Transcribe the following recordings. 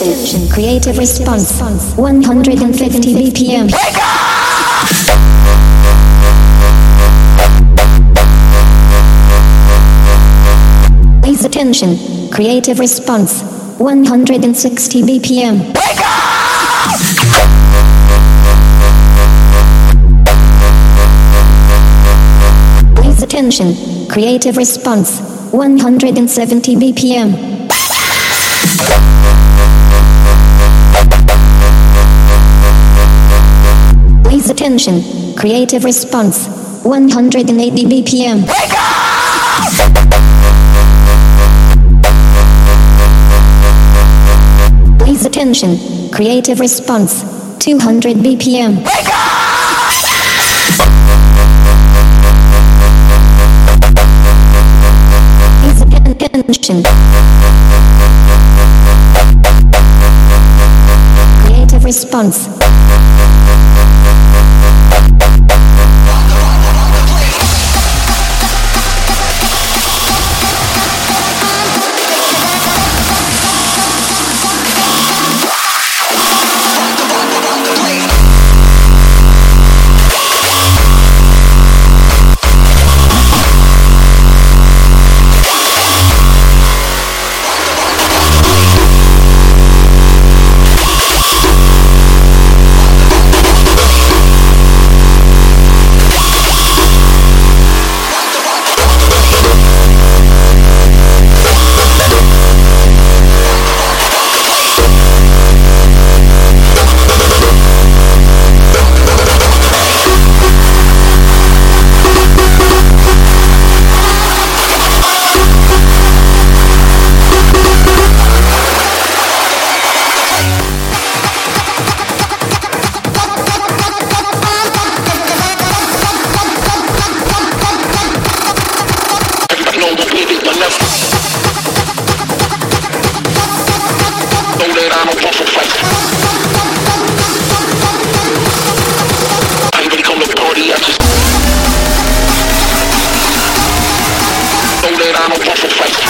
attention. Creative response. 150 BPM. Wake Please attention. Creative response. 160 BPM. Wake up! Please attention. Creative response. 170 BPM. Attention. Creative response. 180 BPM. Wake up! Please attention. Creative response. 200 BPM. Please attention. Creative response. That I'm a waffle fight.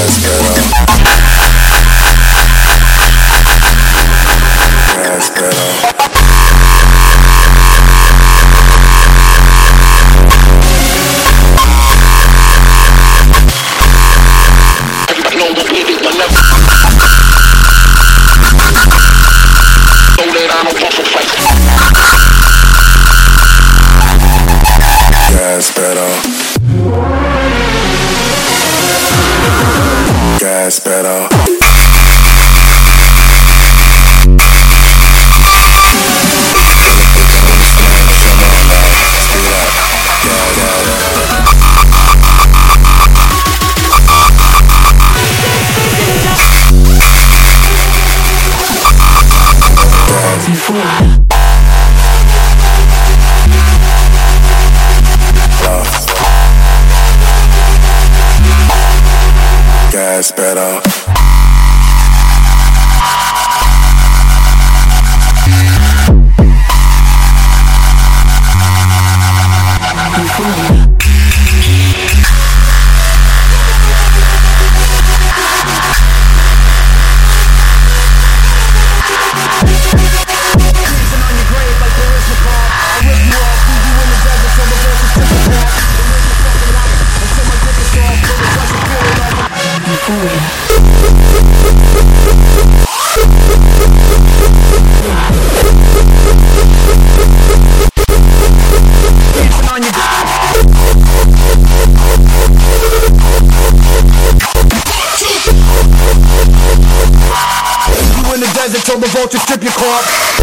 Gas pedal. Strip your car.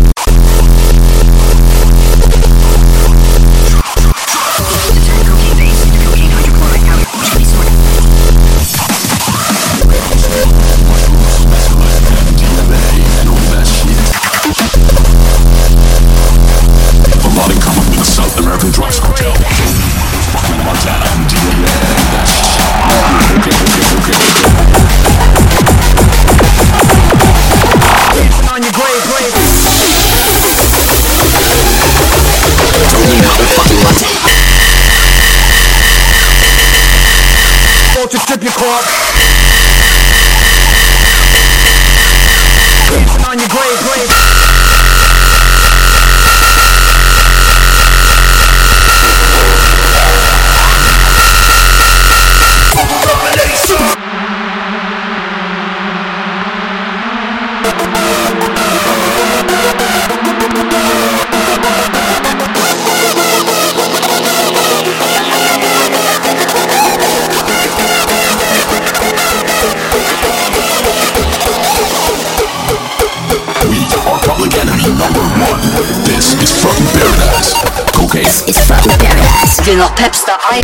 Fuck. Du har pepsta i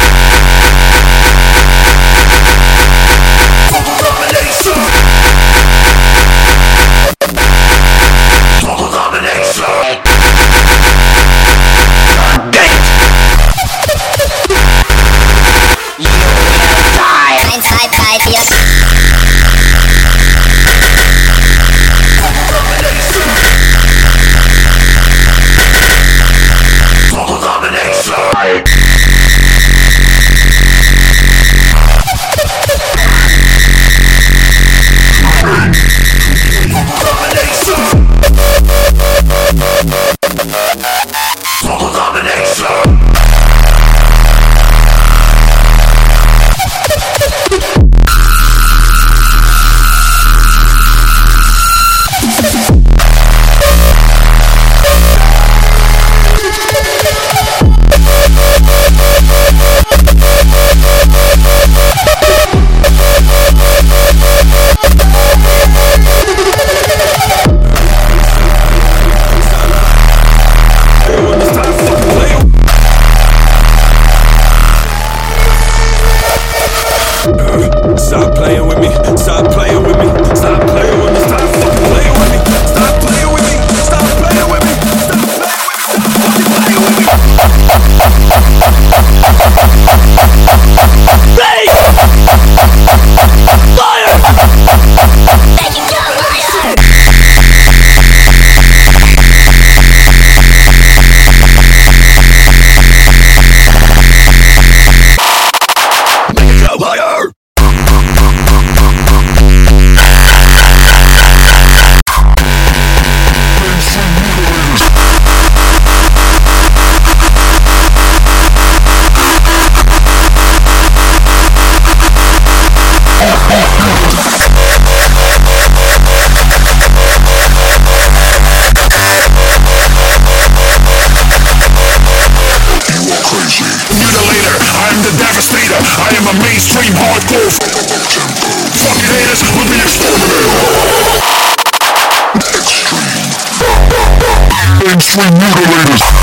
Mainstream mutilators.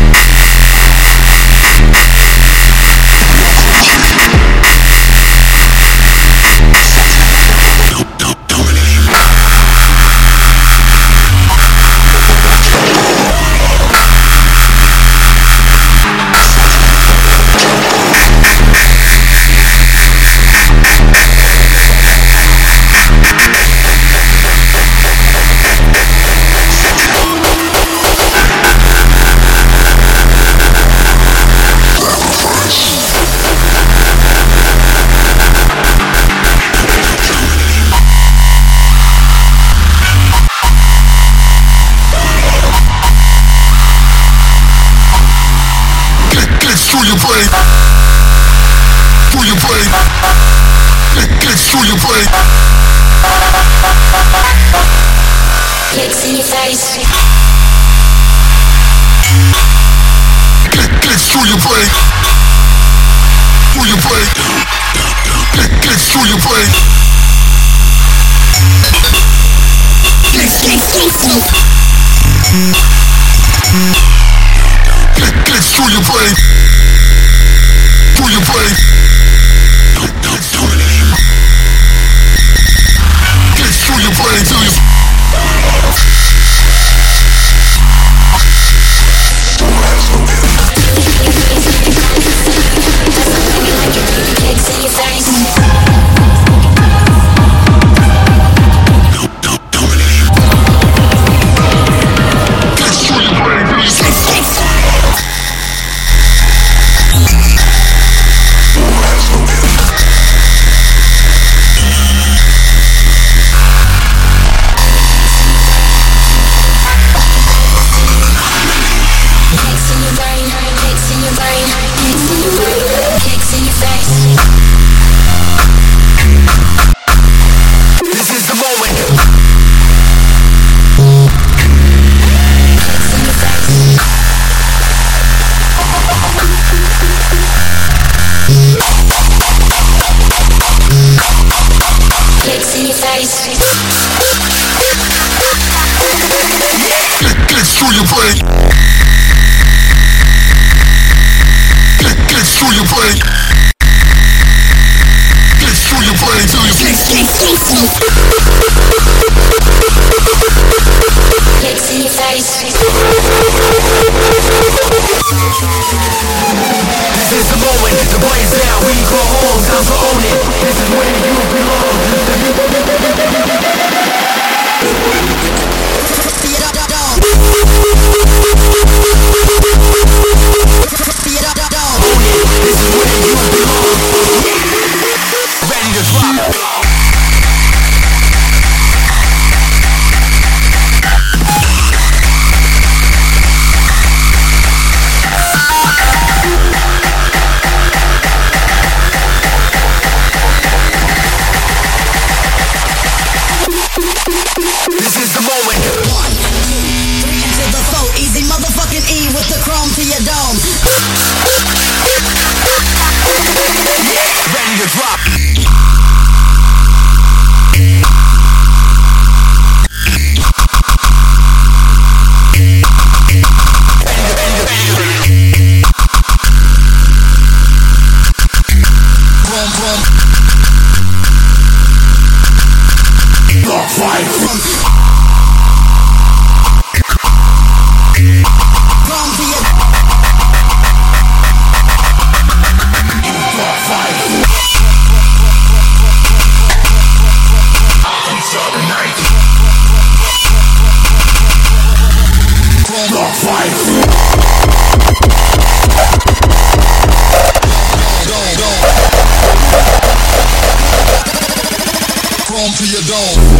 chrome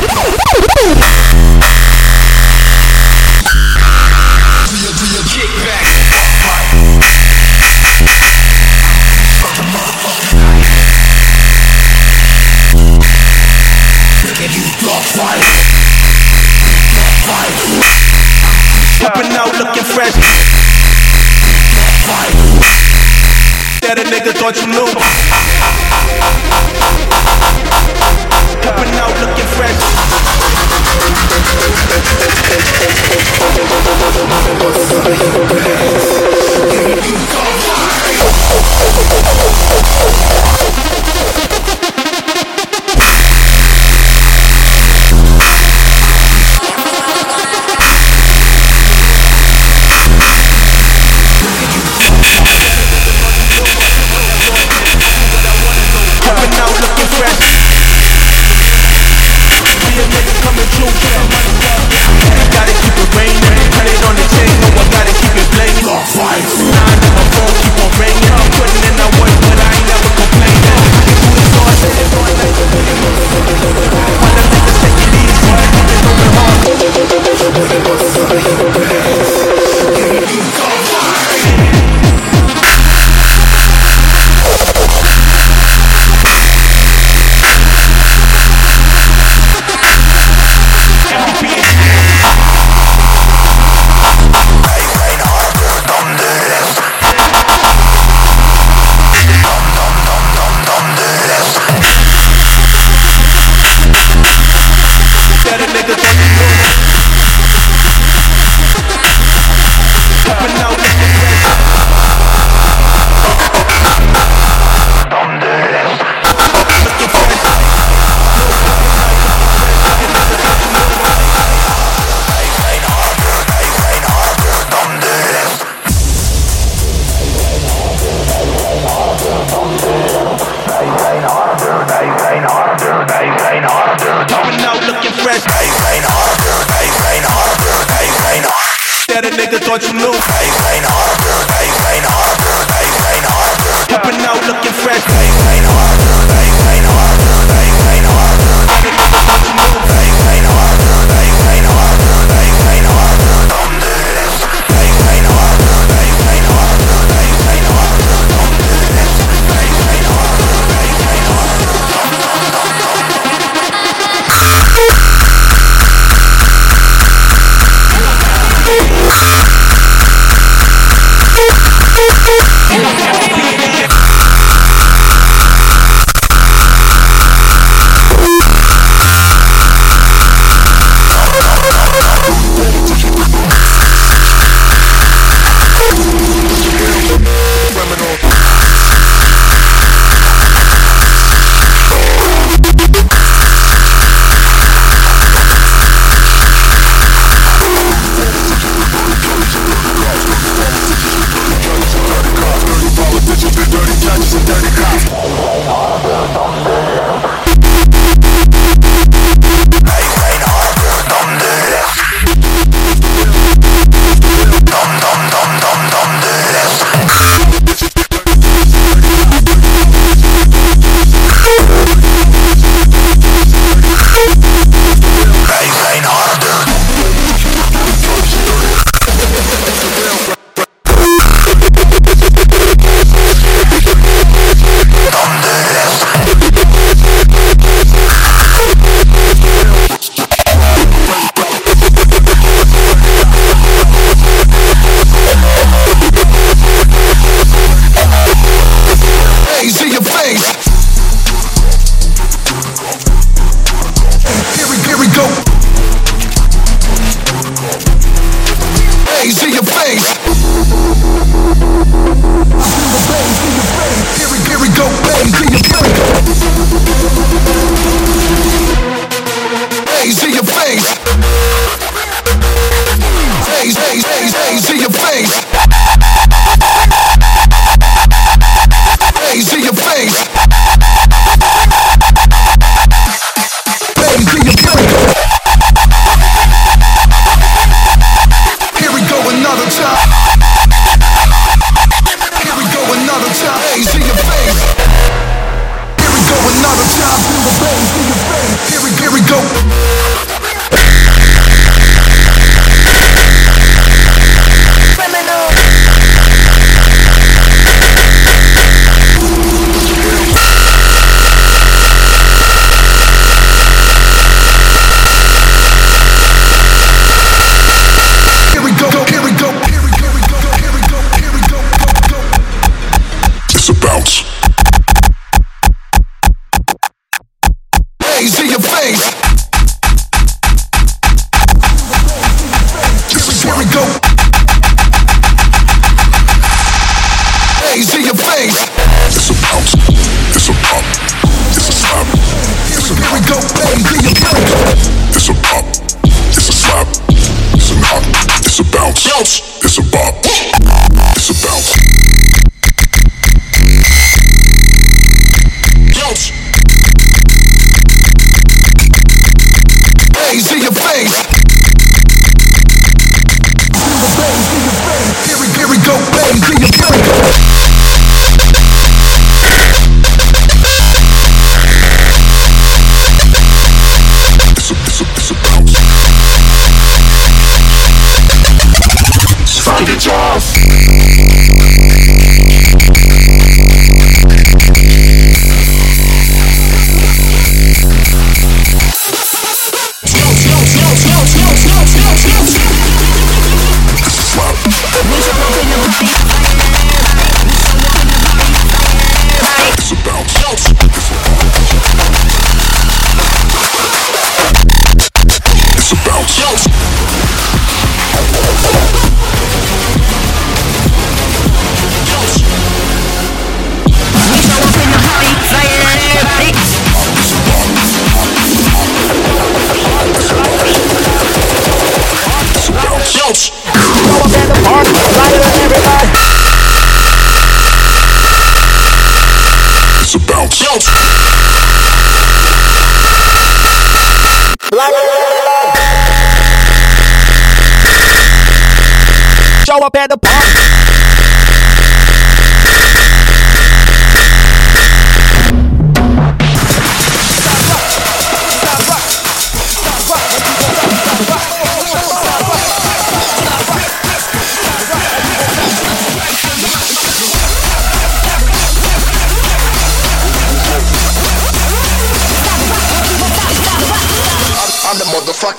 to thought you knew.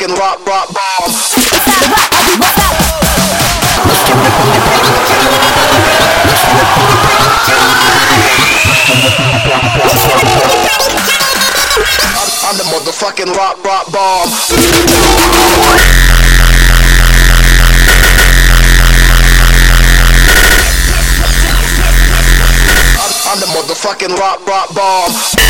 fucking rock, rock bomb. I'm the motherfucking rock, rock bomb. I'm the motherfucking rock, rock bomb.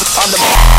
I'm, I'm the man.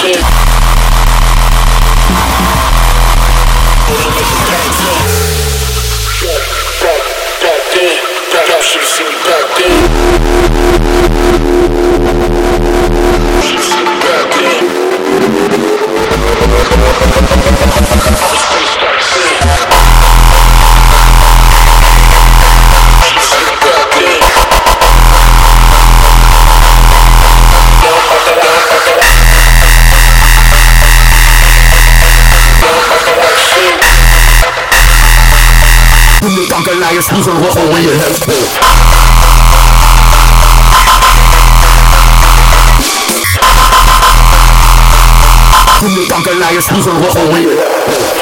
About vroeger roggel in je neus. Toen de kankerleiers vroeger roggel in je neus.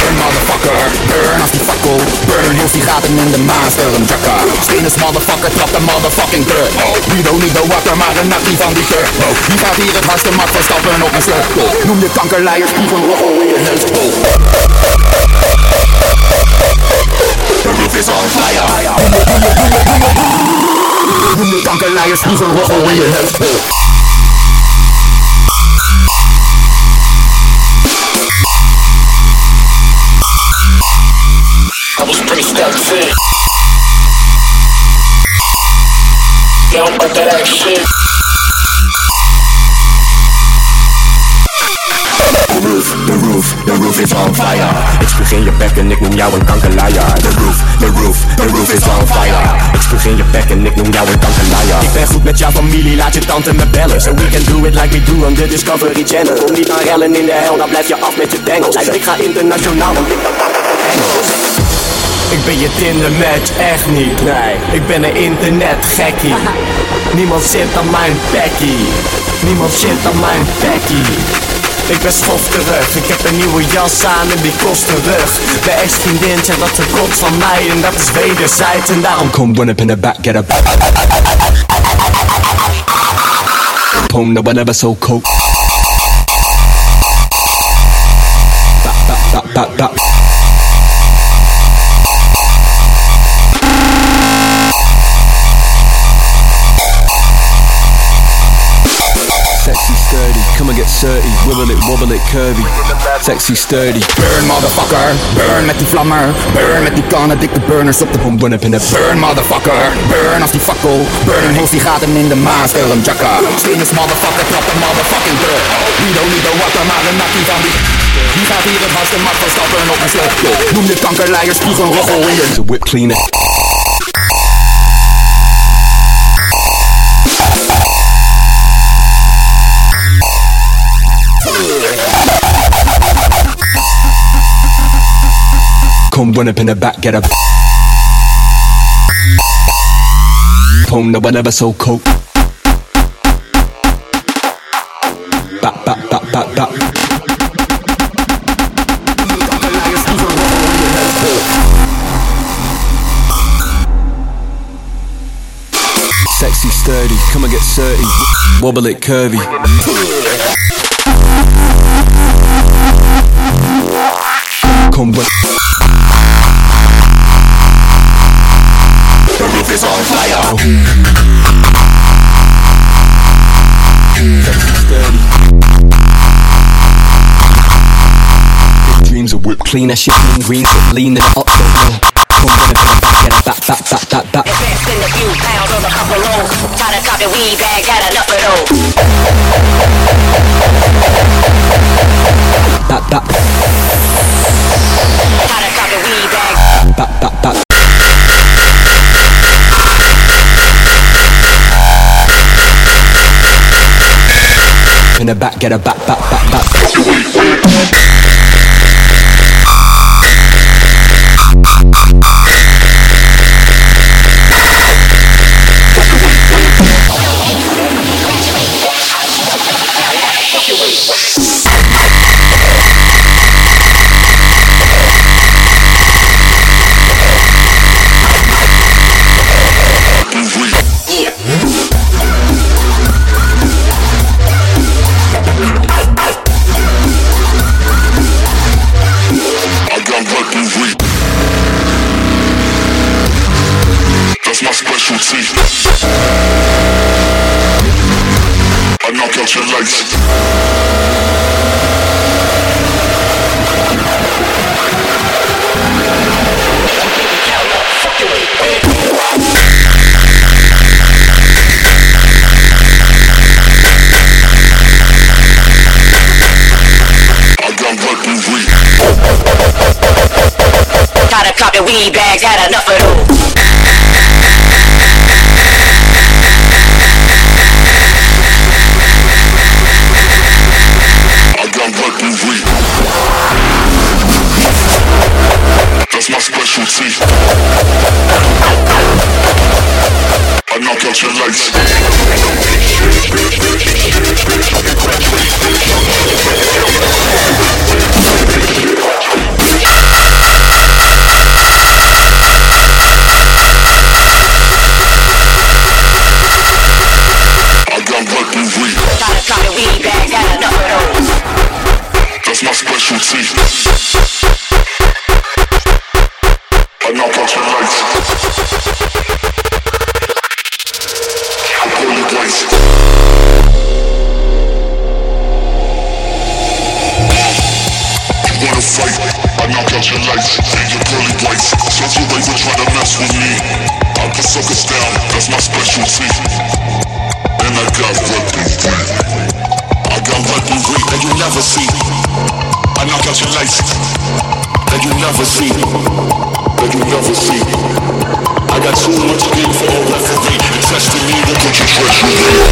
Burn motherfucker, burn als die fakkel Burn heel die in de maan, stel hem Stenus motherfucker, trap de motherfucking deur Wie don't niet de wakker, maar een nakkie van die shirt Wie gaat hier het hardste mat van stappen op een sleutel Noem je kankerleiers, die van roggel in je neus The roof is on fire. Noem je kankerleiers, die van roggel in je neus I was pretty steps action. The roof, the roof, the roof is on fire Ik spuug in je bek en ik noem jou een kankerleier The roof, the roof, the roof is on fire Ik spuug in je bek en ik noem jou een kankerleier Ik ben goed met jouw familie, laat je tante me bellen So we can do it like we do on the Discovery Channel Kom niet aan rellen in de hel, dan blijf je af met je bengels Ik ga internationaal, want ik ben je Tinder match, echt niet, nee. Ik ben een internet gekkie. Niemand zit aan mijn bekkie Niemand zit aan mijn bekkie ik ben schofterig, ik heb een nieuwe jas aan en die kost een rug. De ex-vriendin zegt dat ze komt van mij en dat is wederzijds En daarom kom run up in the back, get a Boom, no one ever so bap wobble it, curvy. Sexy sturdy, Burn motherfucker, burn met die vlammer. Burn met die kannen, dikke burners op de up in the Burn motherfucker, burn als die fakkel. Burn heeft die gaten in de maan, stel hem jacka Stenus motherfucker, trap de motherfucking deur don't niet de wakker, maar een nakkie van die Wie gaat hier het hardste mat van stappen op een sleutel Noem je kankerleiers, spuug een roggel in je whip cleaner. Come run up in the back, get a Boom, no one ever so coke. Bap, bap, bap, bap, bap. Sexy sturdy, come and get dirty, wobble it curvy. Come run. Dreams of clean that shit clean green, so lean it up, don't. Come run up in back, get a back, back, back, back, back. Invest in a few pounds on a couple rolls. Try to copy weed bag, got enough of those. Back, back, Try to copy weed bag. back, back, back. In the back, get a back, back, back, back. the weed bags, had enough of those. never see, that you never see. I got too much pain for all that for me. Testing me, look at your treasure.